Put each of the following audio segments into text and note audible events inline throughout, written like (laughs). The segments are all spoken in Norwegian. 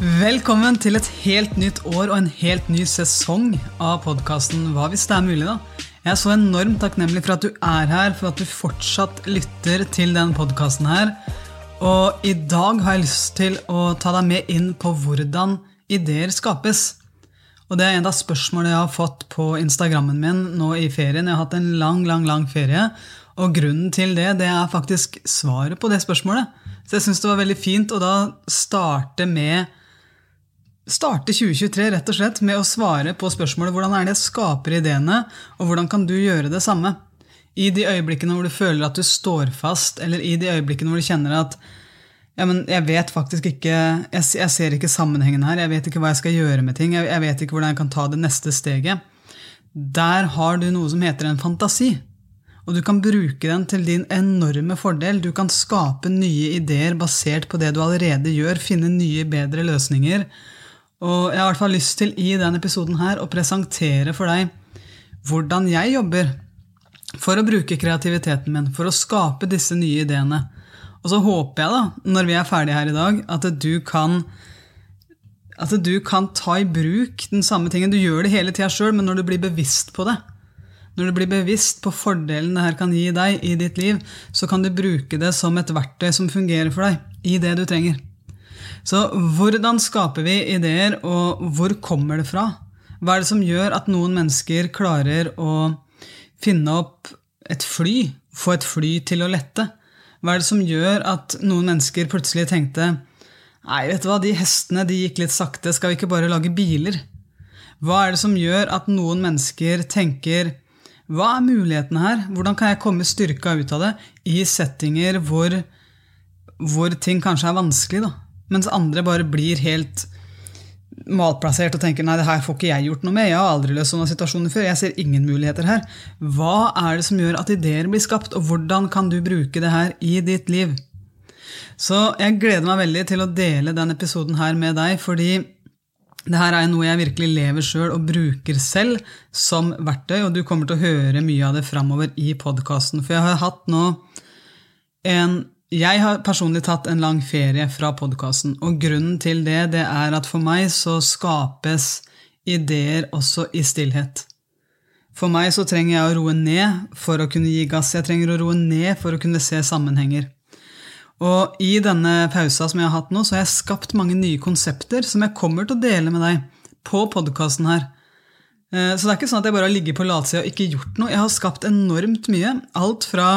Velkommen til et helt nytt år og en helt ny sesong av podkasten Hva hvis det er mulig, da? Jeg er så enormt takknemlig for at du er her, for at du fortsatt lytter til denne podkasten her. Og i dag har jeg lyst til å ta deg med inn på hvordan ideer skapes. Og det er en av spørsmålene jeg har fått på Instagrammen min nå i ferien. Jeg har hatt en lang, lang, lang ferie. Og grunnen til det, det er faktisk svaret på det spørsmålet. Så jeg syns det var veldig fint å da starte med starte 2023 rett og slett med å svare på spørsmålet hvordan er det jeg skaper ideene, og hvordan kan du gjøre det samme? I de øyeblikkene hvor du føler at du står fast, eller i de øyeblikkene hvor du kjenner at ja, men jeg vet faktisk ikke jeg, jeg, ser ikke sammenhengen her, jeg vet ikke hva jeg skal gjøre med ting, jeg, jeg vet ikke hvordan jeg kan ta det neste steget. Der har du noe som heter en fantasi. Og du kan bruke den til din enorme fordel. Du kan skape nye ideer basert på det du allerede gjør, finne nye, bedre løsninger. Og jeg har i hvert fall lyst til i denne episoden her å presentere for deg hvordan jeg jobber for å bruke kreativiteten min, for å skape disse nye ideene. Og så håper jeg, da, når vi er ferdige her i dag, at du kan at du kan ta i bruk den samme tingen. Du gjør det hele tida sjøl, men når du blir bevisst på det, når du blir bevisst på fordelen det her kan gi deg i ditt liv, så kan du bruke det som et verktøy som fungerer for deg i det du trenger. Så hvordan skaper vi ideer, og hvor kommer det fra? Hva er det som gjør at noen mennesker klarer å finne opp et fly, få et fly til å lette? Hva er det som gjør at noen mennesker plutselig tenkte Nei, vet du hva, de hestene de gikk litt sakte, skal vi ikke bare lage biler? Hva er det som gjør at noen mennesker tenker Hva er mulighetene her? Hvordan kan jeg komme styrka ut av det i settinger hvor, hvor ting kanskje er vanskelig? da? Mens andre bare blir helt malplassert og tenker nei, det her får ikke jeg gjort noe med. Jeg har aldri løst sånne situasjoner før. Jeg ser ingen muligheter her. Hva er det som gjør at ideer blir skapt, og hvordan kan du bruke det her i ditt liv? Så jeg gleder meg veldig til å dele denne episoden her med deg, fordi det her er noe jeg virkelig lever sjøl og bruker selv som verktøy, og du kommer til å høre mye av det framover i podkasten. For jeg har hatt nå en jeg har personlig tatt en lang ferie fra podkasten, og grunnen til det, det er at for meg så skapes ideer også i stillhet. For meg så trenger jeg å roe ned for å kunne gi gass. Jeg trenger å roe ned for å kunne se sammenhenger. Og i denne pausa som jeg har hatt nå, så har jeg skapt mange nye konsepter som jeg kommer til å dele med deg på podkasten her. Eh, så det er ikke sånn at jeg bare har ligget på latsida og ikke gjort noe. Jeg har skapt enormt mye. Alt fra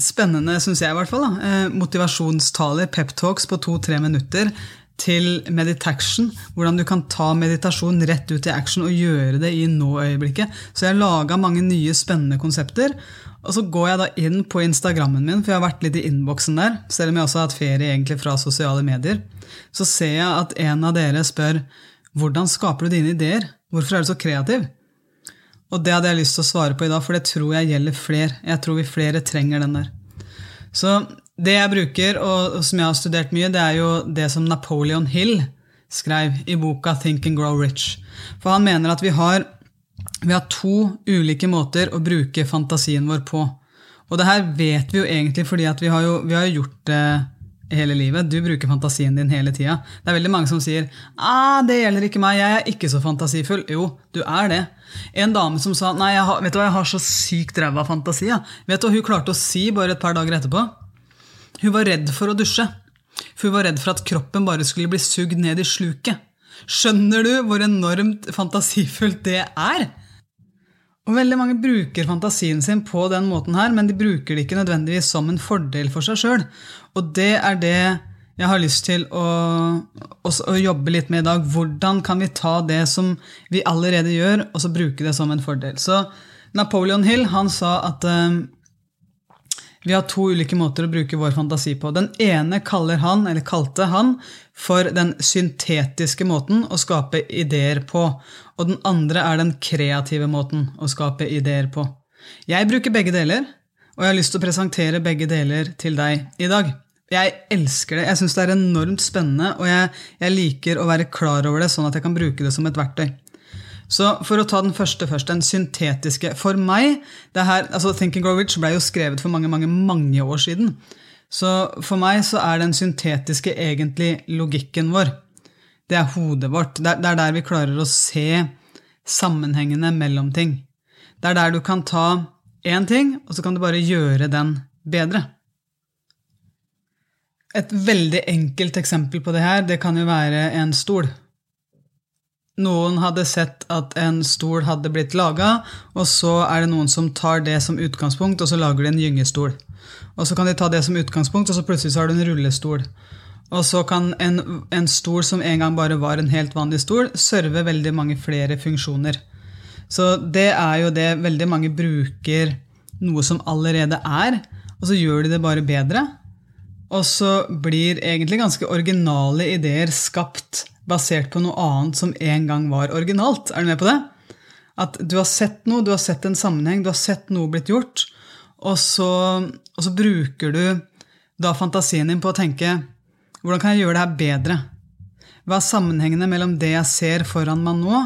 spennende, syns jeg i hvert fall. Da. Eh, motivasjonstaler, peptalks på to-tre minutter, til meditation. Hvordan du kan ta meditasjon rett ut i action og gjøre det i nå-øyeblikket. Så jeg har laga mange nye, spennende konsepter. Og så går jeg da inn på Instagrammen min, for jeg har vært litt i innboksen der, selv om jeg også har hatt ferie egentlig fra sosiale medier. Så ser jeg at en av dere spør hvordan skaper du dine ideer? Hvorfor er du så kreativ? Og det hadde jeg lyst til å svare på i dag, for det tror jeg gjelder flere. Jeg tror vi flere trenger den der. Så det jeg bruker, og som jeg har studert mye, det er jo det som Napoleon Hill skrev i boka Think and Grow Rich. For han mener at vi har, vi har to ulike måter å bruke fantasien vår på. Og det her vet vi jo egentlig fordi vi har jo, vi har gjort det hele livet. Du bruker fantasien din hele tida. Det er veldig mange som sier ah, 'det gjelder ikke meg, jeg er ikke så fantasifull'. Jo, du er det. En dame som sa 'nei, har, vet du hva, jeg har så sykt ræva fantasi'. Ja. Vet du hva hun klarte å si bare et par dager etterpå? Hun var redd for å dusje. For hun var redd for at kroppen bare skulle bli sugd ned i sluket. Skjønner du hvor enormt fantasifullt det er? Og Veldig mange bruker fantasien sin på den måten her, men de bruker det ikke nødvendigvis som en fordel for seg sjøl. Og det er det jeg har lyst til å, å, jobbe litt med i dag. Hvordan kan vi ta det som vi allerede gjør, og så bruke det som en fordel? Så Napoleon Hill han sa at um, vi har to ulike måter å bruke vår fantasi på. Den ene kaller han, eller kalte han, for den syntetiske måten å skape ideer på. Og den andre er den kreative måten å skape ideer på. Jeg bruker begge deler, og jeg har lyst til å presentere begge deler til deg i dag. Jeg elsker det. Jeg syns det er enormt spennende, og jeg, jeg liker å være klar over det, sånn at jeg kan bruke det som et verktøy. Så for å ta den første først, den syntetiske. For meg det her, altså Think and Grow Rich ble jo skrevet for mange, mange, mange år siden. Så for meg så er den syntetiske egentlig logikken vår. Det er hodet vårt. Det er der vi klarer å se sammenhengene mellom ting. Det er der du kan ta én ting, og så kan du bare gjøre den bedre. Et veldig enkelt eksempel på det her, det kan jo være en stol. Noen hadde sett at en stol hadde blitt laga, og så er det noen som tar det som utgangspunkt, og så lager de en gyngestol. Og så kan de ta det som utgangspunkt, og så plutselig så har du en rullestol. Og så kan en, en stol som en gang bare var en helt vanlig stol, serve veldig mange flere funksjoner. Så det er jo det veldig mange bruker noe som allerede er, og så gjør de det bare bedre. Og så blir egentlig ganske originale ideer skapt basert på noe annet som en gang var originalt. Er du med på det? At du har sett noe, du har sett en sammenheng, du har sett noe blitt gjort, og så, og så bruker du da fantasien din på å tenke hvordan kan jeg gjøre det her bedre? Hva er sammenhengene mellom det jeg ser foran meg nå,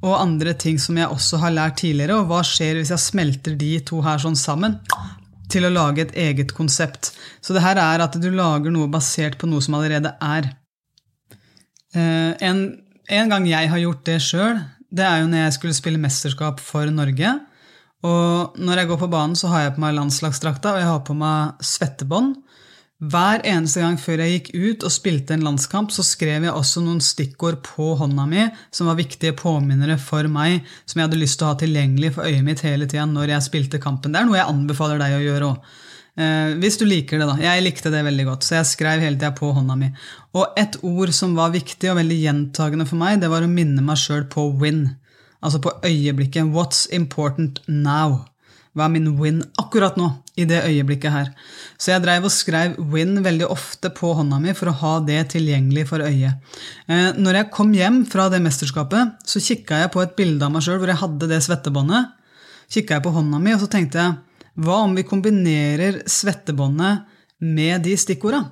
og andre ting som jeg også har lært tidligere, og hva skjer hvis jeg smelter de to her sånn sammen til å lage et eget konsept? Så det her er at du lager noe basert på noe som allerede er. Eh, en, en gang jeg har gjort det sjøl, det er jo når jeg skulle spille mesterskap for Norge. Og når jeg går på banen, så har jeg på meg landslagsdrakta, og jeg har på meg svettebånd. Hver eneste gang før jeg gikk ut og spilte en landskamp, så skrev jeg også noen stikkord på hånda mi som var viktige påminnere for meg, som jeg hadde lyst til å ha tilgjengelig for øyet mitt hele tida når jeg spilte kampen. Det er noe jeg anbefaler deg å gjøre òg. Eh, hvis du liker det, da. Jeg likte det veldig godt, så jeg skrev hele tida på hånda mi. Og et ord som var viktig og veldig gjentagende for meg, det var å minne meg sjøl på win. Altså på øyeblikket. What's important now? Hva er min win akkurat nå, i det øyeblikket her? Så jeg dreiv og skrev win veldig ofte på hånda mi for å ha det tilgjengelig for øyet. Eh, når jeg kom hjem fra det mesterskapet, så kikka jeg på et bilde av meg sjøl hvor jeg hadde det svettebåndet. Kikka jeg på hånda mi, og så tenkte jeg hva om vi kombinerer svettebåndet med de stikkorda?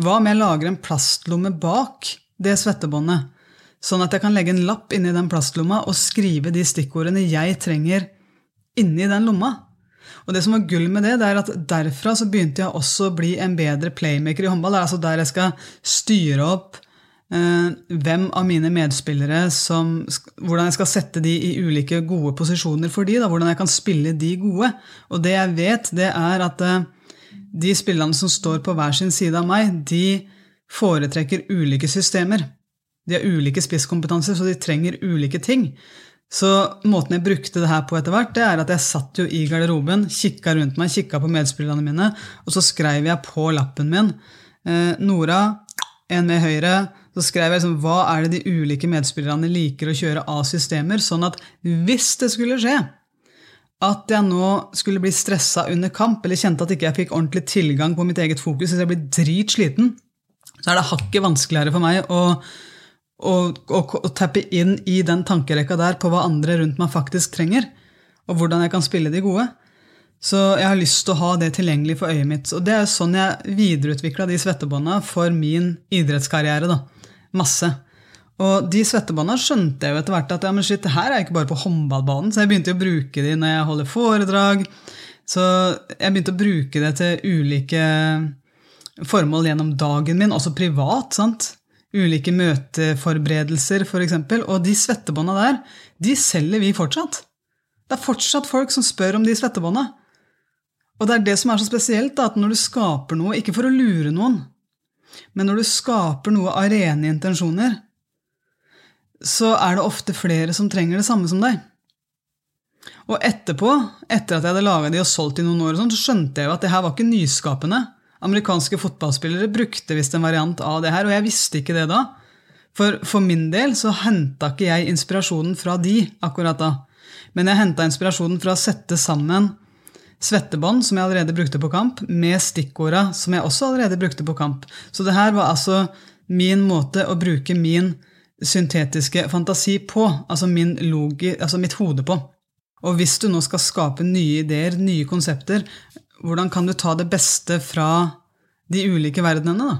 Hva om jeg lager en plastlomme bak det svettebåndet? Sånn at jeg kan legge en lapp inni den plastlomma og skrive de stikkordene jeg trenger inni den lomma. Og det som var gull med det, det er at derfra så begynte jeg også å bli en bedre playmaker i håndball. Det er altså der jeg skal styre opp hvem av mine medspillere som Hvordan jeg skal sette de i ulike gode posisjoner for de, da, hvordan jeg kan spille de gode. Og det jeg vet, det er at eh, de spillerne som står på hver sin side av meg, de foretrekker ulike systemer. De har ulike spisskompetanser, så de trenger ulike ting. Så måten jeg brukte det her på etter hvert, det er at jeg satt jo i garderoben, kikka rundt meg, kikka på medspillerne mine, og så skrev jeg på lappen min eh, Nora, en med høyre. Så skrev jeg liksom, hva er det de ulike medspillerne liker å kjøre av systemer, sånn at hvis det skulle skje at jeg nå skulle bli stressa under kamp, eller kjente at ikke jeg fikk ordentlig tilgang på mitt eget fokus, hvis jeg blir dritsliten, så er det hakket vanskeligere for meg å å, å, å tappe inn i den tankerekka der på hva andre rundt meg faktisk trenger, og hvordan jeg kan spille de gode. Så jeg har lyst til å ha det tilgjengelig for øyet mitt. Og det er sånn jeg videreutvikla de svettebånda for min idrettskarriere. da. Masse. Og de svettebånda skjønte jeg jo etter hvert at ja, men shit, det her er ikke bare på håndballbanen, så jeg begynte å bruke de når jeg holder foredrag. Så jeg begynte å bruke det til ulike formål gjennom dagen min, også privat. sant? ulike møteforberedelser f.eks. Og de svettebånda der, de selger vi fortsatt. Det er fortsatt folk som spør om de svettebånda. Og det er det som er så spesielt, da, at når du skaper noe, ikke for å lure noen, men når du skaper noe av rene intensjoner, så er det ofte flere som trenger det samme som deg. Og etterpå, etter at jeg hadde laga de og solgt i noen år, så skjønte jeg jo at det her var ikke nyskapende. Amerikanske fotballspillere brukte visst en variant av det her, og jeg visste ikke det da. For for min del så henta ikke jeg inspirasjonen fra de akkurat da. Men jeg henta inspirasjonen fra å sette sammen svettebånd, som jeg allerede brukte på kamp, med stikkorda, som jeg også allerede brukte på kamp. Så det her var altså min måte å bruke min syntetiske fantasi på, altså, logi, altså mitt hode på. Og hvis du nå skal skape nye ideer, nye konsepter, hvordan kan du ta det beste fra de ulike verdenene, da?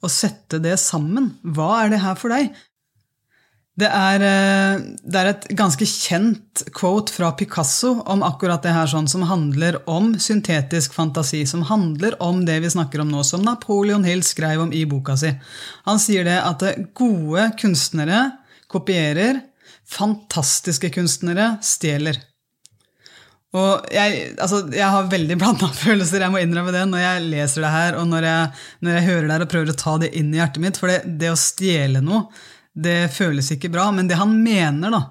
Og sette det sammen? Hva er det her for deg? Det er, eh, det er, et ganske kjent quote fra Picasso om akkurat det her, sånn, som handler om syntetisk fantasi, som handler om det vi snakker om nå, som Napoleon Hill skrev om i boka si. Han sier det at gode kunstnere kopierer, fantastiske kunstnere stjeler. Og jeg, altså, jeg har veldig blanda (laughs) følelser, jeg må innrømme det, når jeg leser det her, og når jeg, når jeg hører det her og prøver å ta det inn i hjertet mitt. For det, det, å stjele noe, det føles ikke bra. Men det han mener, da,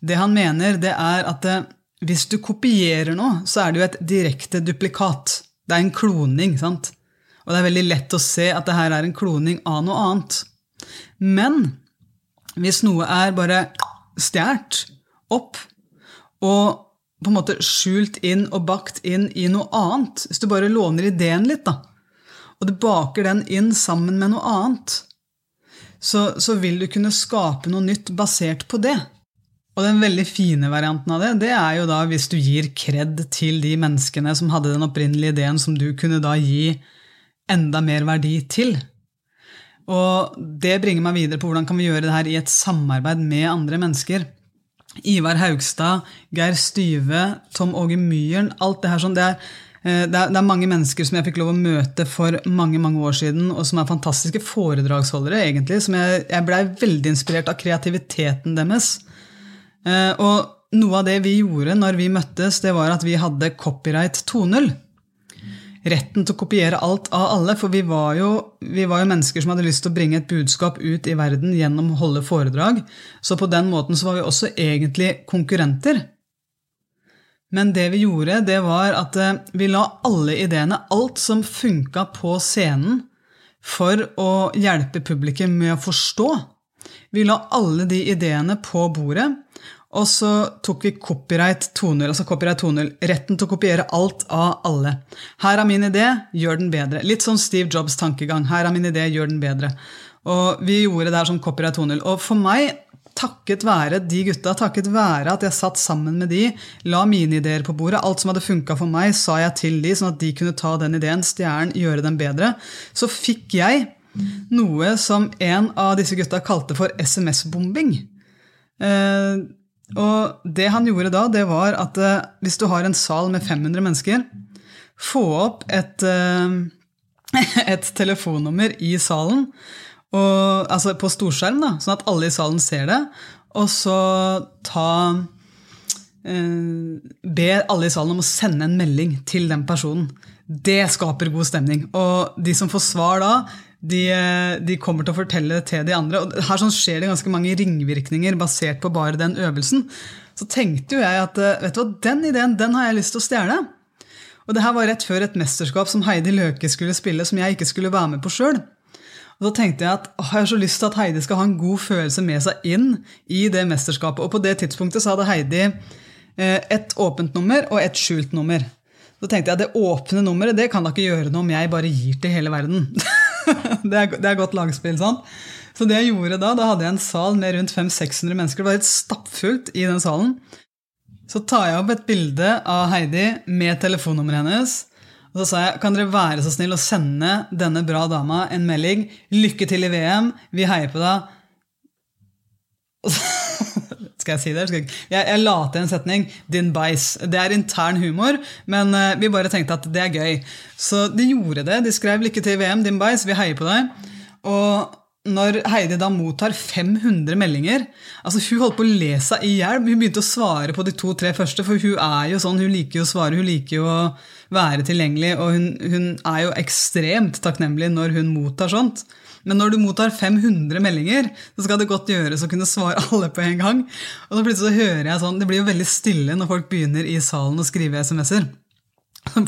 det han mener, det er at eh, hvis du kopierer noe, så er det jo et direkte duplikat. Det er en kloning, sant? Og det er veldig lett å se at det her er en kloning av noe annet. Men hvis noe er bare stjålet opp og på en måte skjult inn og bakt inn i noe annet. Hvis du bare låner ideen litt, da, og du baker den inn sammen med noe annet, så, så, vil du kunne skape noe nytt basert på det. Og den veldig fine varianten av det, det er jo da hvis du gir kred til de menneskene som hadde den opprinnelige ideen, som du kunne da gi enda mer verdi til. Og det bringer meg videre på hvordan kan vi gjøre det her i et samarbeid med andre mennesker. Ivar Haugstad, Geir Styve, Tom Åge Myhren Alt det her sånn, det er, det, er, det er, mange mennesker som jeg fikk lov å møte for mange mange år siden, og som er fantastiske foredragsholdere, egentlig. som Jeg, jeg blei veldig inspirert av kreativiteten deres. Eh, og noe av det vi gjorde når vi møttes, det var at vi hadde copyright 2.0 retten til å kopiere alt av alle. For vi var, jo, vi var, jo, mennesker som hadde lyst til å bringe et budskap ut i verden gjennom å holde foredrag. Så på den måten så var vi også egentlig konkurrenter. Men det vi gjorde, det var at eh, vi la alle ideene, alt som funka på scenen, for å hjelpe publikum med å forstå. Vi la alle de ideene på bordet, og så tok vi copyright 2.0, altså copyright 2.0, retten til å kopiere alt av alle. Her er min idé, gjør den bedre. Litt sånn Steve Jobs tankegang. Her er min idé, gjør den bedre. Og vi gjorde det her som copyright 2.0. Og for meg, takket være de gutta, takket være at jeg satt sammen med de, la mine ideer på bordet, alt som hadde funka for meg, sa jeg til de, sånn at de kunne ta den ideen, stjernen, gjøre den bedre, så fikk jeg noe som en av disse gutta kalte for SMS-bombing. Eh, og det han gjorde da, det var at uh, hvis du har en sal med 500 mennesker, få opp et, uh, (laughs) et telefonnummer i salen, og, altså på storskjerm, da, sånn at alle i salen ser det, og så ta eh, Be alle i salen om å sende en melding til den personen. Det skaper god stemning. Og de som får svar da, de, de, kommer til å fortelle det til de andre. Og her sånn skjer det ganske mange ringvirkninger basert på bare den øvelsen. Så tenkte jo jeg at eh, vet du hva, den ideen den har jeg lyst til å stjele. Og det her var rett før et mesterskap som Heidi Løke skulle spille, som jeg ikke skulle være med på sjøl. Og da tenkte jeg at å, jeg har så lyst til at Heidi skal ha en god følelse med seg inn i det mesterskapet. Og på det tidspunktet så hadde Heidi eh, et åpent nummer og et skjult nummer. Så tenkte jeg at det åpne nummeret det kan da ikke gjøre noe om jeg bare gir til hele verden. (laughs) det, er, det er godt lagspill. sant? Så det jeg gjorde da, da hadde jeg en sal med rundt 500-600 mennesker. Det var helt stappfullt i den salen. Så tar jeg opp et bilde av Heidi med telefonnummeret hennes. Og så sa jeg kan dere være så snill å sende denne bra dama en melding. Lykke til i VM. Vi heier på deg. (laughs) Skal jeg si det? Jeg, jeg, la til en setning 'din bæsj'. Det er intern humor, men uh, vi bare tenkte at det er gøy. Så de gjorde det. De skrev 'lykke til i VM, din bæsj', vi heier på deg'. Og når Heidi da mottar 500 meldinger altså Hun holdt på å le seg i hjel. Hun begynte å svare på de to-tre første, for hun er jo sånn, hun liker jo å svare, hun liker jo å være tilgjengelig, og hun, hun er jo ekstremt takknemlig når hun mottar sånt. Men når du mottar 500 meldinger, så skal det godt gjøres å kunne svare alle på en gang. Og så plutselig så hører jeg sånn, Det blir jo veldig stille når folk begynner i salen å skrive SMS-er.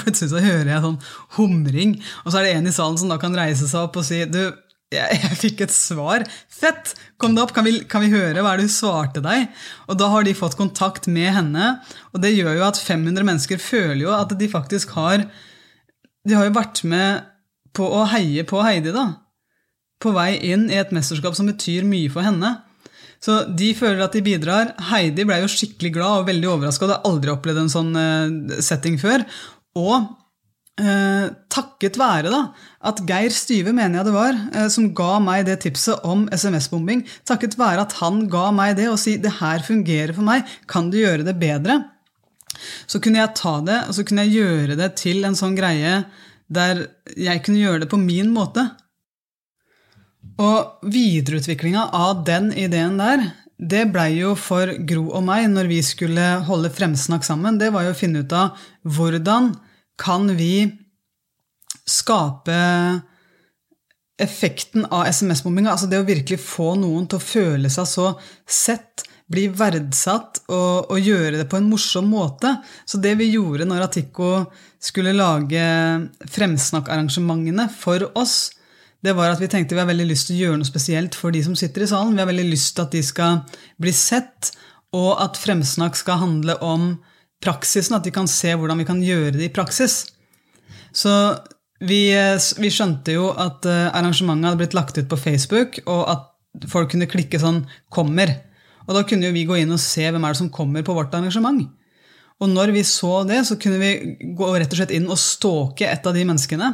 Plutselig så hører jeg sånn humring, og så er det en i salen som da kan reise seg opp og si du, jeg, jeg fikk et svar. Fett! Kom det opp, kan vi, kan vi, høre hva det hun svarte deg? Og da har de fått kontakt med henne, og det gjør jo at 500 mennesker føler jo at de faktisk har De har jo vært med på å heie på Heidi, da på vei inn i et mesterskap som betyr mye for henne. Så de føler at de bidrar. Heidi ble jo skikkelig glad og veldig overraska. Hadde aldri opplevd en sånn eh, setting før. Og eh, takket være da, at Geir Styve, mener jeg det var, eh, som ga meg det tipset om SMS-bombing, takket være at han ga meg det og si det her fungerer for meg, kan du gjøre det bedre? Så kunne jeg ta det og så kunne jeg gjøre det til en sånn greie der jeg kunne gjøre det på min måte. Og videreutviklinga av den ideen der, det blei jo for Gro og meg når vi skulle holde Fremsnakk sammen, det var jo å finne ut av hvordan kan vi skape effekten av SMS-bombinga, altså det å virkelig få noen til å føle seg så sett, bli verdsatt og, og, gjøre det på en morsom måte. Så det vi gjorde når Atiko skulle lage fremsnakkarrangementene for oss, det var at vi tenkte vi har veldig lyst til å gjøre noe spesielt for de som sitter i salen. Vi har veldig lyst til at de skal bli sett, og at fremsnakk skal handle om praksisen, at de kan se hvordan vi kan gjøre det i praksis. Så vi, vi skjønte jo at eh, arrangementet hadde blitt lagt ut på Facebook, og at folk kunne klikke sånn 'kommer'. Og da kunne jo vi gå inn og se hvem er det som kommer på vårt arrangement. Og når vi så det, så kunne vi gå rett og slett inn og stalke et av de menneskene.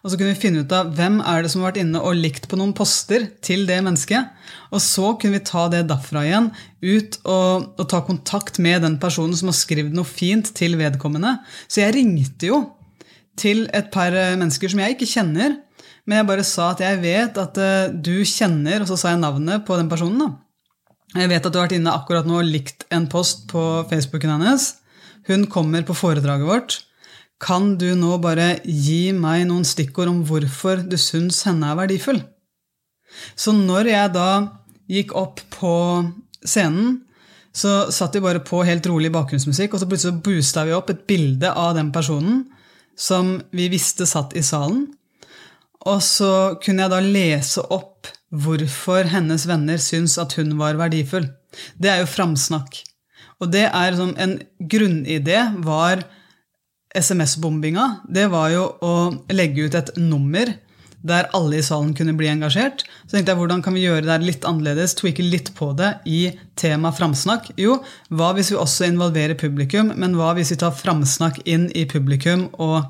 Og så kunne vi finne ut av hvem er det som har vært inne og likt på noen poster til det mennesket. Og så kunne vi ta det derfra igjen, ut og, og ta kontakt med den personen som har skrevet noe fint til vedkommende. Så jeg ringte jo til et par mennesker som jeg ikke kjenner, men jeg bare sa at jeg vet at uh, du kjenner, og så sa jeg navnet på den personen. da. Jeg vet at du har vært inne akkurat nå og likt en post på Facebooken hennes. Hun kommer på foredraget vårt. Kan du nå bare gi meg noen stikkord om hvorfor du syns henne er verdifull? Så når jeg da gikk opp på scenen, så satt vi bare på helt rolig bakgrunnsmusikk, og så plutselig boosta vi opp et bilde av den personen som vi visste satt i salen. Og så kunne jeg da lese opp hvorfor hennes venner syns at hun var verdifull. Det er jo framsnakk. Og det er sånn en grunnidé var SMS-bombinga. Det var jo å legge ut et nummer der alle i salen kunne bli engasjert. Så tenkte jeg, hvordan kan vi gjøre det litt annerledes, tweake litt på det i tema framsnakk? Jo, hva hvis vi også involverer publikum, men hva hvis vi tar framsnakk inn i publikum og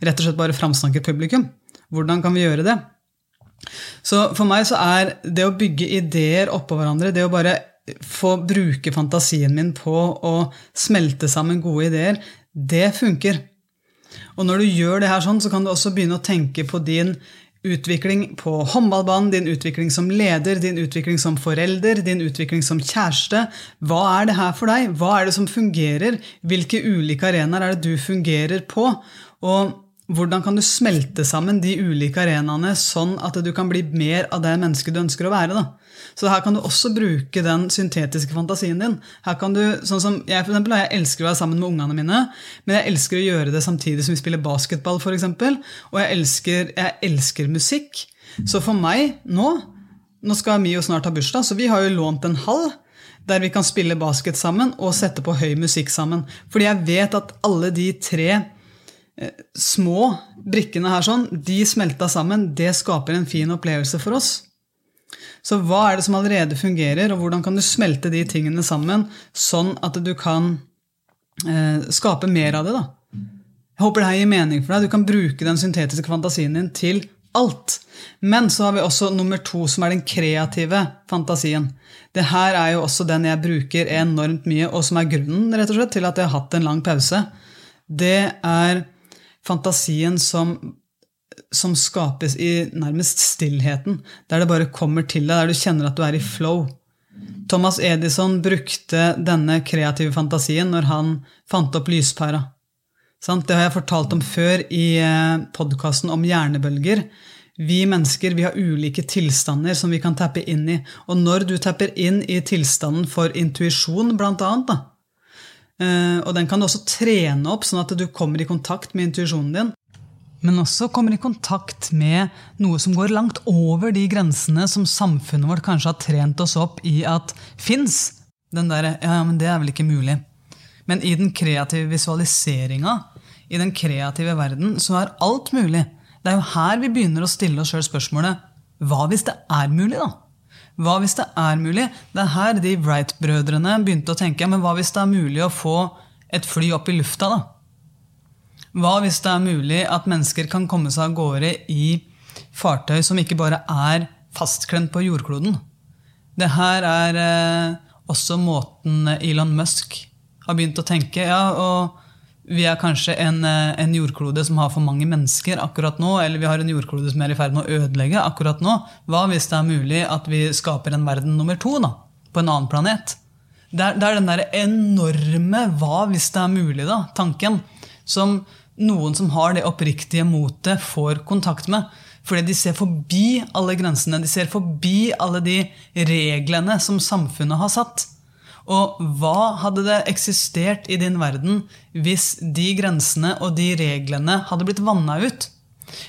rett og slett bare framsnakker publikum? Hvordan kan vi gjøre det? Så for meg så er det å bygge ideer oppå hverandre, det å bare få bruke fantasien min på å smelte sammen gode ideer, det funker. Og når du gjør det her sånn, så kan du også begynne å tenke på din utvikling på håndballbanen, din utvikling som leder, din utvikling som forelder, din utvikling som kjæreste. Hva er det her for deg? Hva er det som fungerer? Hvilke ulike arenaer er det du fungerer på? Og hvordan kan du smelte sammen de ulike arenaene sånn at du kan bli mer av det mennesket du ønsker å være? da? Så her kan du også bruke den syntetiske fantasien din. Her kan du, sånn som Jeg for eksempel, jeg elsker å være sammen med ungene mine, men jeg elsker å gjøre det samtidig som vi spiller basketball. Eksempel, og jeg elsker, jeg elsker musikk. Så for meg nå Nå skal Mio snart ha bursdag, så vi har jo lånt en hall der vi kan spille basket sammen og sette på høy musikk sammen. Fordi jeg vet at alle de tre små brikkene her sånn, de smelta sammen, det skaper en fin opplevelse for oss. Så hva er det som allerede fungerer, og hvordan kan du smelte de tingene sammen sånn at du kan eh, skape mer av det? da? Jeg håper det her gir mening for deg. Du kan bruke den syntetiske fantasien din til alt. Men så har vi også nummer to, som er den kreative fantasien. Det her er jo også den jeg bruker enormt mye, og som er grunnen rett og slett, til at jeg har hatt en lang pause. Det er fantasien som, som skapes i nærmest stillheten, der det bare kommer til deg, der du kjenner at du er i flow. Thomas Edison brukte denne kreative fantasien når han fant opp lyspæra. Det har jeg fortalt om før i eh, podkasten om hjernebølger. Vi mennesker vi har ulike tilstander som vi kan tappe inn i. Og når du tapper inn i tilstanden for intuisjon, blant annet, da, og den kan du også trene opp, sånn at du kommer i kontakt med intuisjonen din. Men også kommer i kontakt med noe som går langt over de grensene som samfunnet vårt kanskje har trent oss opp i at fins. Den derre ja, ja, men det er vel ikke mulig. Men i den kreative visualiseringa, i den kreative verden, så er alt mulig. Det er jo her vi begynner å stille oss sjøl spørsmålet hva hvis det er mulig, da? Hva hvis det er mulig? Det er her de Wright-brødrene begynte å tenke men hva hvis det er mulig å få et fly opp i lufta. da? Hva hvis det er mulig at mennesker kan komme seg av gårde i fartøy som ikke bare er fastklemt på jordkloden? Det her er eh, også måten Elon Musk har begynt å tenke. Ja, og vi er kanskje en, eh, en, jordklode som har for mange mennesker akkurat nå, eller vi har en jordklode som er i ferd med å ødelegge akkurat nå. Hva hvis det er mulig at vi skaper en verden nummer to da, på en annen planet? Det er, det er den der enorme 'hva hvis det er mulig', da, tanken, som noen som har det oppriktige motet, får kontakt med. Fordi de ser forbi alle grensene, de ser forbi alle de reglene som samfunnet har satt. Og hva hadde det eksistert i din verden hvis de grensene og de reglene hadde blitt vanna ut?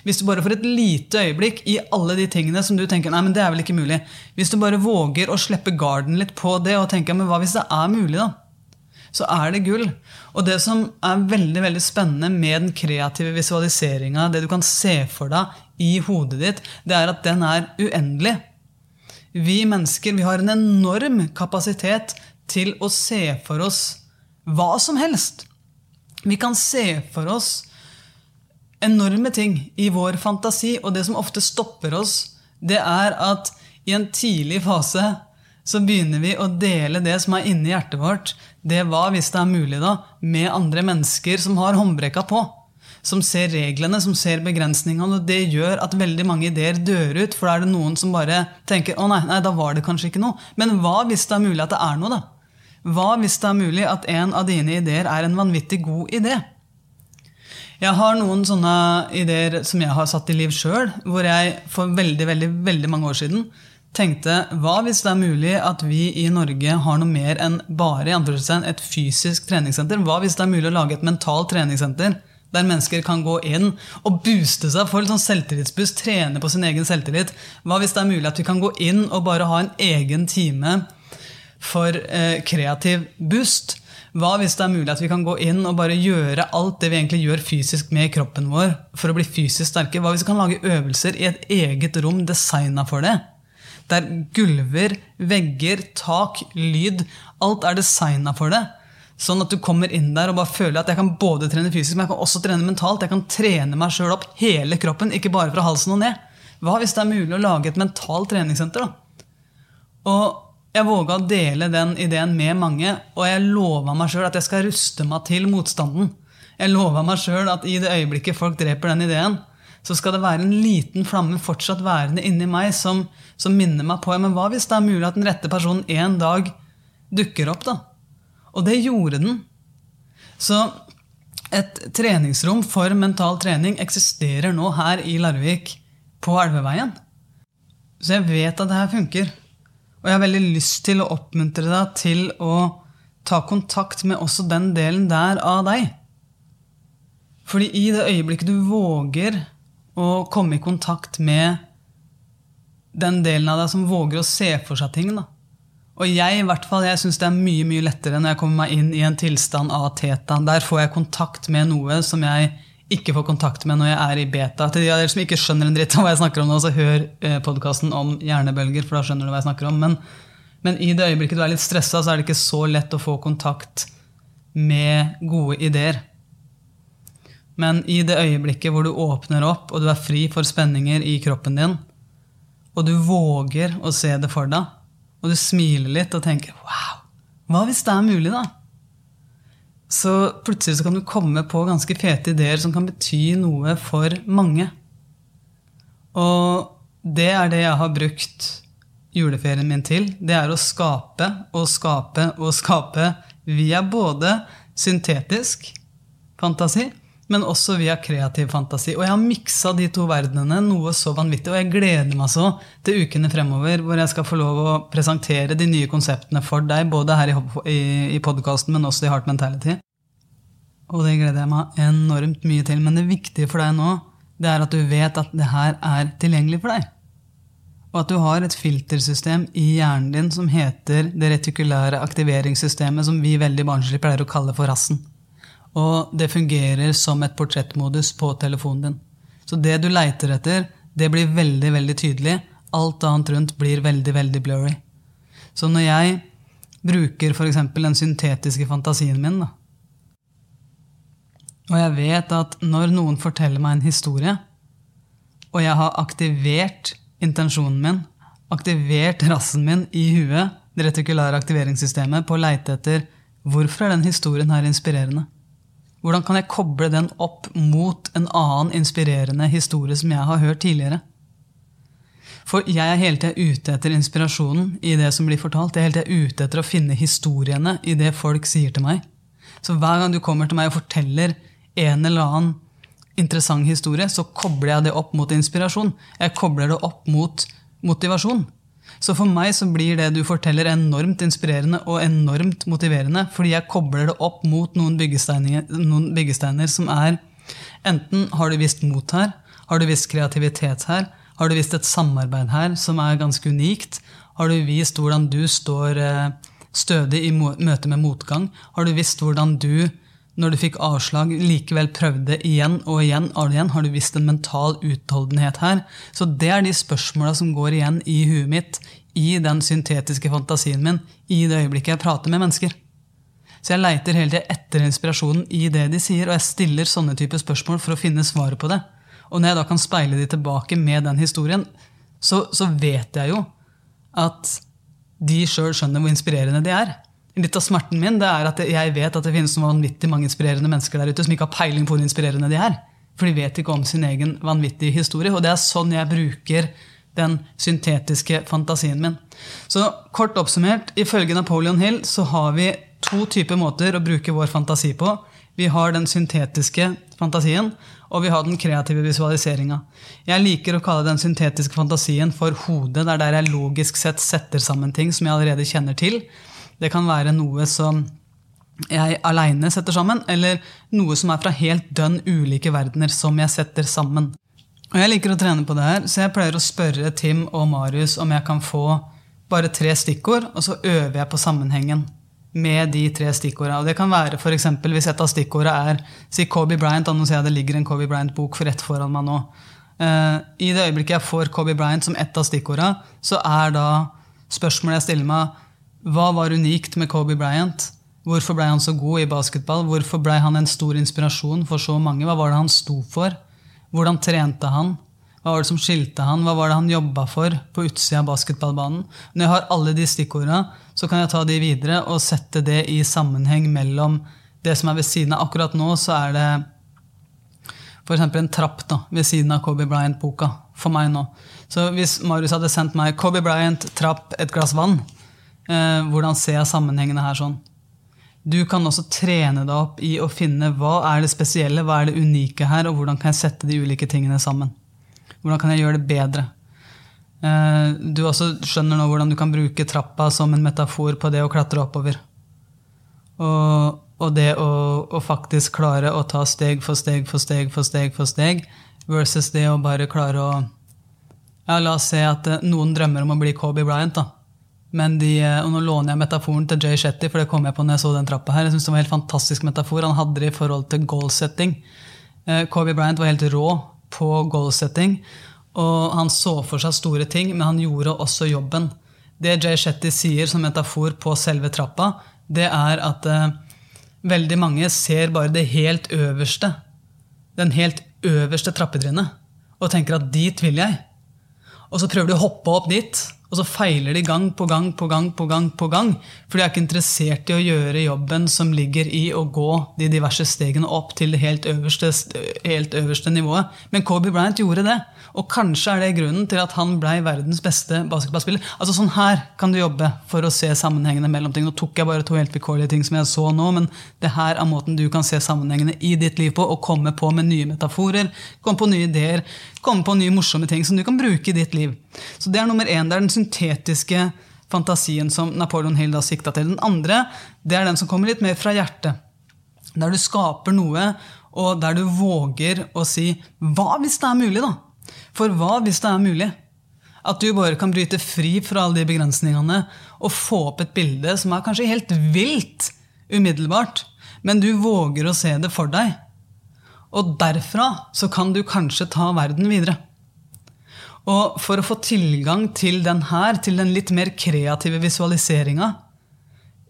Hvis du bare for et lite øyeblikk i alle de tingene som du tenker nei, men det er vel ikke mulig, hvis du bare våger å slippe garden litt på det og tenker men hva hvis det er mulig, da? så er det gull. Og det som er veldig veldig spennende med den kreative visualiseringa, det du kan se for deg i hodet ditt, det er at den er uendelig. Vi mennesker vi har en enorm kapasitet til å se for oss hva som helst. Vi kan se for oss enorme ting i vår fantasi, og det som ofte stopper oss, det er at i en tidlig fase så begynner vi å dele det som er inni hjertet vårt, det hva, hvis det er mulig, da, med andre mennesker som har håndbrekka på. Som ser reglene, som ser begrensningene. Og det gjør at veldig mange ideer dør ut. For da er det noen som bare tenker å nei, nei, da var det kanskje ikke noe. Men hva hvis det er mulig at det er noe, da? Hva hvis det er mulig at en av dine ideer er en vanvittig god idé? Jeg har noen sånne ideer som jeg har satt i liv sjøl, hvor jeg for veldig, veldig, veldig mange år siden tenkte hva hvis det er mulig at vi i Norge har noe mer enn bare et fysisk treningssenter? Hva hvis det er mulig å lage et mentalt treningssenter? Der mennesker kan gå inn og booste seg, få litt sånn selvtillitsboost, trene på sin egen selvtillit. Hva hvis det er mulig at vi kan gå inn og bare ha en egen time for eh, kreativ boost? Hva hvis det er mulig at vi kan gå inn og bare gjøre alt det vi egentlig gjør fysisk med kroppen vår for å bli fysisk sterke? Hva hvis vi kan lage øvelser i et eget rom designa for det? Der gulver, vegger, tak, lyd Alt er designa for det. Sånn at du kommer inn der og bare føler at jeg kan både trene fysisk, men jeg kan også trene mentalt. Jeg kan trene meg sjøl opp hele kroppen, ikke bare fra halsen og ned. Hva hvis det er mulig å lage et mentalt treningssenter? da? Og jeg våga å dele den ideen med mange, og jeg lova meg sjøl at jeg skal ruste meg til motstanden. Jeg lova meg sjøl at i det øyeblikket folk dreper den ideen, så skal det være en liten flamme fortsatt værende inni meg som, som minner meg på men hva hvis det er mulig at den rette personen en dag dukker opp. da? Og det gjorde den. Så et treningsrom for mental trening eksisterer nå her i Larvik, på Elveveien. Så jeg vet at det her funker. Og jeg har veldig lyst til å oppmuntre deg til å ta kontakt med også den delen der av deg. Fordi i det øyeblikket du våger å komme i kontakt med den delen av deg som våger å se for seg ting. Da. Og jeg i hvert fall, jeg syns det er mye mye lettere når jeg kommer meg inn i en tilstand av teta. Der får jeg kontakt med noe som jeg ikke får kontakt med når jeg er i beta. Til de av dere som ikke skjønner en dritt av hva jeg snakker om nå, så hør eh, podkasten om hjernebølger, for da skjønner du hva jeg snakker om. Men, men i det øyeblikket du er litt stressa, så er det ikke så lett å få kontakt med gode ideer. Men i det øyeblikket hvor du åpner opp, og du er fri for spenninger i kroppen din, og du våger å se det for deg, og du smiler litt og tenker 'wow, hva hvis det er mulig', da? Så plutselig så kan du komme på ganske fete ideer som kan bety noe for mange. Og det er det jeg har brukt juleferien min til. Det er å skape og skape og skape via både syntetisk fantasi men også via kreativ fantasi. Og jeg har miksa de to verdenene noe så vanvittig. Og jeg gleder meg så til ukene fremover hvor jeg skal få lov å presentere de nye konseptene for deg, både her i, i, i podkasten, men også i Heart Mentality. Og det gleder jeg meg enormt mye til. Men det viktige for deg nå, det er at du vet at det her er tilgjengelig for deg. Og at du har et filtersystem i hjernen din som heter det retikulære aktiveringssystemet, som vi veldig barnslig pleier å kalle for rassen. Og det fungerer som et portrettmodus på telefonen din. Så det du leiter etter, det blir veldig, veldig tydelig. Alt annet rundt blir veldig, veldig blurry. Så når jeg bruker f.eks. den syntetiske fantasien min, da, Og jeg vet at når noen forteller meg en historie, og jeg har aktivert intensjonen min, aktivert rassen min i huet, det retikulære aktiveringssystemet, på å leite etter hvorfor er den historien her inspirerende. Hvordan kan jeg koble den opp mot en annen inspirerende historie som jeg har hørt tidligere? For jeg er hele tida ute etter inspirasjonen i det som blir fortalt. Jeg er hele tida ute etter å finne historiene i det folk sier til meg. Så hver gang du kommer til meg og forteller en eller annen interessant historie, så kobler jeg det opp mot inspirasjon. Jeg kobler det opp mot motivasjon. Så for meg så blir det du forteller, enormt inspirerende og enormt motiverende, fordi jeg kobler det opp mot noen byggesteiner, noen byggesteiner som er Enten har du visst mot her, har du visst kreativitet her, har du visst et samarbeid her som er ganske unikt, har du vist hvordan du står eh, stødig i møte med motgang, har du visst hvordan du når du fikk avslag, likevel prøvde igjen og igjen, og igjen, har du visst en mental utholdenhet her? Så det er de spørsmåla som går igjen i huet mitt, i den syntetiske fantasien min, i det øyeblikket jeg prater med mennesker. Så jeg leiter hele tida etter inspirasjonen i det de sier, og jeg stiller sånne typer spørsmål for å finne svaret på det. Og når jeg da kan speile de tilbake med den historien, så, så vet jeg jo at de sjøl skjønner hvor inspirerende de er. Litt av smerten min det er at jeg vet at det finnes noen vanvittig mange inspirerende mennesker der ute som ikke har peiling på hvor inspirerende de er. For de vet ikke om sin egen vanvittige historie. Og det er sånn jeg bruker den syntetiske fantasien min. Så kort oppsummert, ifølge Napoleon Hill så har vi to typer måter å bruke vår fantasi på. Vi har den syntetiske fantasien, og vi har den kreative visualiseringa. Jeg liker å kalle den syntetiske fantasien for hodet. Det er der jeg logisk sett setter sammen ting som jeg allerede kjenner til. Det kan være noe som jeg aleine setter sammen, eller noe som er fra helt dønn ulike verdener som jeg setter sammen. Og Jeg liker å trene på det her, så jeg pleier å spørre Tim og Marius om jeg kan få bare tre stikkord, og så øver jeg på sammenhengen med de tre stikkorda. Og det kan være eksempel, hvis et av stikkorda er si Kobe Bryant, og nå ser jeg det ligger en Kobe Bryant-bok for rett foran meg nå. Uh, I det øyeblikket jeg får Kobe Bryant som ett av stikkorda, så er da spørsmålet jeg stiller meg hva var unikt med Kobe Bryant? Hvorfor ble han så god i basketball? Hvorfor ble han en stor inspirasjon for så mange? Hva var det han sto for? Hvordan trente han? Hva var det som skilte han? Hva var det han jobba for på utsida av basketballbanen? Når jeg har alle de stikkorda, så kan jeg ta de videre og sette det i sammenheng mellom det som er ved siden av. Akkurat nå så er det f.eks. en trapp da, ved siden av Kobe Bryant-boka for meg nå. Så hvis Marius hadde sendt meg Kobe Bryant, trapp, et glass vann, hvordan ser jeg sammenhengene her sånn? Du kan også trene deg opp i å finne hva er det spesielle, hva er det unike her, og hvordan kan jeg sette de ulike tingene sammen. Hvordan kan jeg gjøre det bedre? Eh, du også skjønner nå hvordan du kan bruke trappa som en metafor på det å klatre oppover. Og, og det å, å, faktisk klare å ta steg for steg for steg for steg for steg, versus det å bare klare å ja, La oss se at eh, noen drømmer om å bli Kobe Bryant. da de, eh, og nå låner jeg metaforen til Jay Shetty, for det kom jeg på når jeg så den trappa her. Jeg synes det var en helt fantastisk metafor. Han hadde det i forhold til goalsetting. Eh, Kobe Bryant var helt rå på goalsetting. Og han så for seg store ting, men han gjorde også jobben. Det Jay Shetty sier som metafor på selve trappa, det er at eh, veldig mange ser bare det helt øverste. Den helt øverste trappetrinnet. Og tenker at dit vil jeg. Og så prøver de å hoppe opp dit. Og så feiler de gang på gang på gang på gang. på gang, For de er ikke interessert i å gjøre jobben som ligger i å gå de diverse stegene opp til det helt øverste, helt øverste nivået. Men Kobe Bryant gjorde det. Og kanskje er det grunnen til at han ble verdens beste basketballspiller. Altså Sånn her kan du jobbe for å se sammenhengene mellom ting. Nå tok jeg bare to helt vilkårlige ting som jeg så nå, men det her er måten du kan se sammenhengene i ditt liv på, og komme på med nye metaforer, komme på nye ideer, komme på nye morsomme ting som du kan bruke i ditt liv. Så det er nummer én. Det er den syntetiske fantasien som Napoleon Hill da sikta til. Den andre det er den som kommer litt mer fra hjertet. Der du skaper noe, og der du våger å si 'hva hvis det er mulig', da? For hva hvis det er mulig? At du bare kan bryte fri fra alle de begrensningene og få opp et bilde som er kanskje helt vilt umiddelbart, men du våger å se det for deg. Og derfra så kan du kanskje ta verden videre. Og for å få tilgang til den her, til den litt mer kreative visualiseringa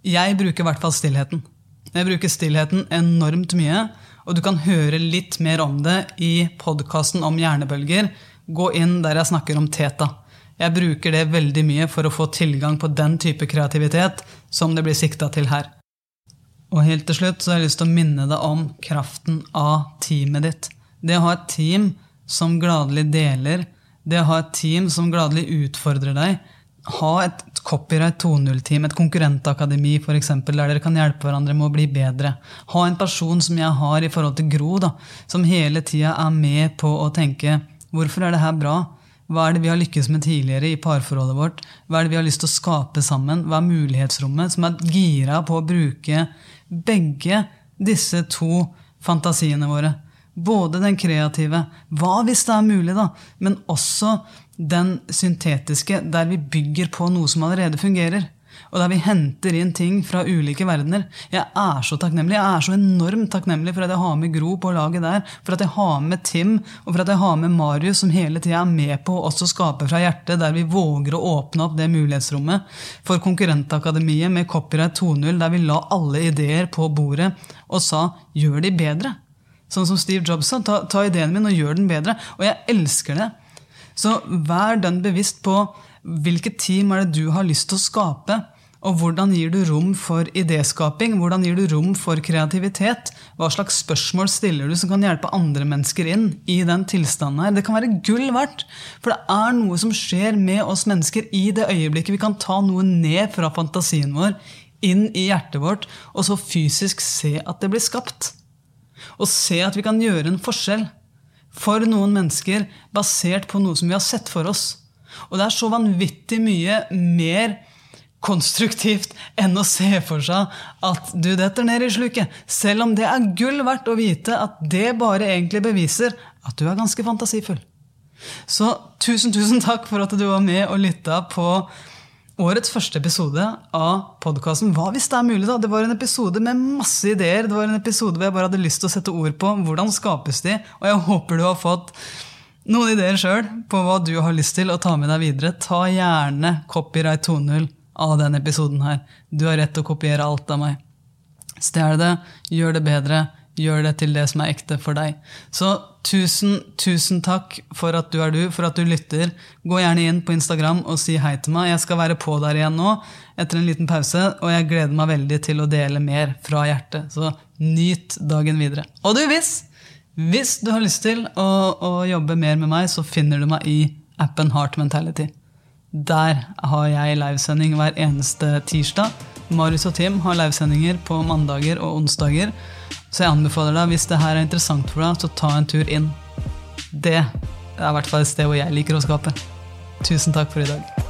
Jeg bruker i hvert fall stillheten. Jeg bruker stillheten enormt mye. Og du kan høre litt mer om det i podkasten om hjernebølger. Gå inn der jeg snakker om teta. Jeg bruker det veldig mye for å få tilgang på den type kreativitet som det blir sikta til her. Og helt til slutt så har jeg lyst til å minne deg om kraften av teamet ditt. Det å ha et team som gladelig deler, det å ha et team som gladelig utfordrer deg, ha et copyright 2.0-team, et konkurrentakademi eksempel, der dere kan hjelpe hverandre med å bli bedre. Ha en person som jeg har i forhold til Gro, da, som hele tida er med på å tenke hvorfor er det her bra? Hva er det vi har lykkes med tidligere i parforholdet vårt? Hva er det vi har lyst til å skape sammen? Hva er mulighetsrommet? Som er gira på å bruke begge disse to fantasiene våre. Både den kreative, hva hvis det er mulig, da, men også den syntetiske, der vi bygger på noe som allerede fungerer. Og der vi henter inn ting fra ulike verdener. Jeg er så takknemlig, jeg er så enormt takknemlig for at jeg har med Gro på laget der. For at jeg har med Tim, og for at jeg har med Marius, som hele tida er med på å også skape fra hjertet, der vi våger å åpne opp det mulighetsrommet. For Konkurrentakademiet med Copyright 2.0, der vi la alle ideer på bordet og sa 'gjør de bedre'. Sånn som Steve Jobs sa. Ta, ta ideen min og gjør den bedre. Og jeg elsker det. Så vær den bevisst på hvilket team er det du har lyst til å skape. Og hvordan gir du rom for idéskaping? Hvordan gir du rom for kreativitet? Hva slags spørsmål stiller du som kan hjelpe andre mennesker inn i den tilstanden her? Det kan være gull verdt. For det er noe som skjer med oss mennesker i det øyeblikket vi kan ta noe ned fra fantasien vår, inn i hjertet vårt, og så fysisk se at det blir skapt. Og se at vi kan gjøre en forskjell for noen mennesker basert på noe som vi har sett for oss. Og det er så vanvittig mye mer konstruktivt enn å se for seg at du detter ned i sluket. Selv om det er gull verdt å vite at det bare egentlig beviser at du er ganske fantasifull. Så tusen, tusen takk for at du var med og lytta på årets første episode av podkasten Hva hvis det er mulig? da? Det var en episode med masse ideer. Det var en episode hvor jeg bare hadde lyst til å sette ord på hvordan skapes de. Og jeg håper du har fått noen ideer sjøl på hva du har lyst til å ta med deg videre. Ta gjerne copyright 2.0 av denne episoden her. Du har rett til å kopiere alt av meg. Stjel det, gjør det bedre gjør det til det som er ekte for deg. Så tusen, tusen takk for at du er du, for at du lytter. Gå gjerne inn på Instagram og si hei til meg. Jeg skal være på der igjen nå etter en liten pause, og jeg gleder meg veldig til å dele mer fra hjertet. Så nyt dagen videre. Og du, hvis, hvis du har lyst til å, å jobbe mer med meg, så finner du meg i appen Heart Mentality. Der har jeg livesending hver eneste tirsdag. Marius og Tim har livesendinger på mandager og onsdager. Så jeg anbefaler deg, hvis det her er interessant for deg, så ta en tur inn. Det er i hvert fall et sted hvor jeg liker å skape. Tusen takk for i dag.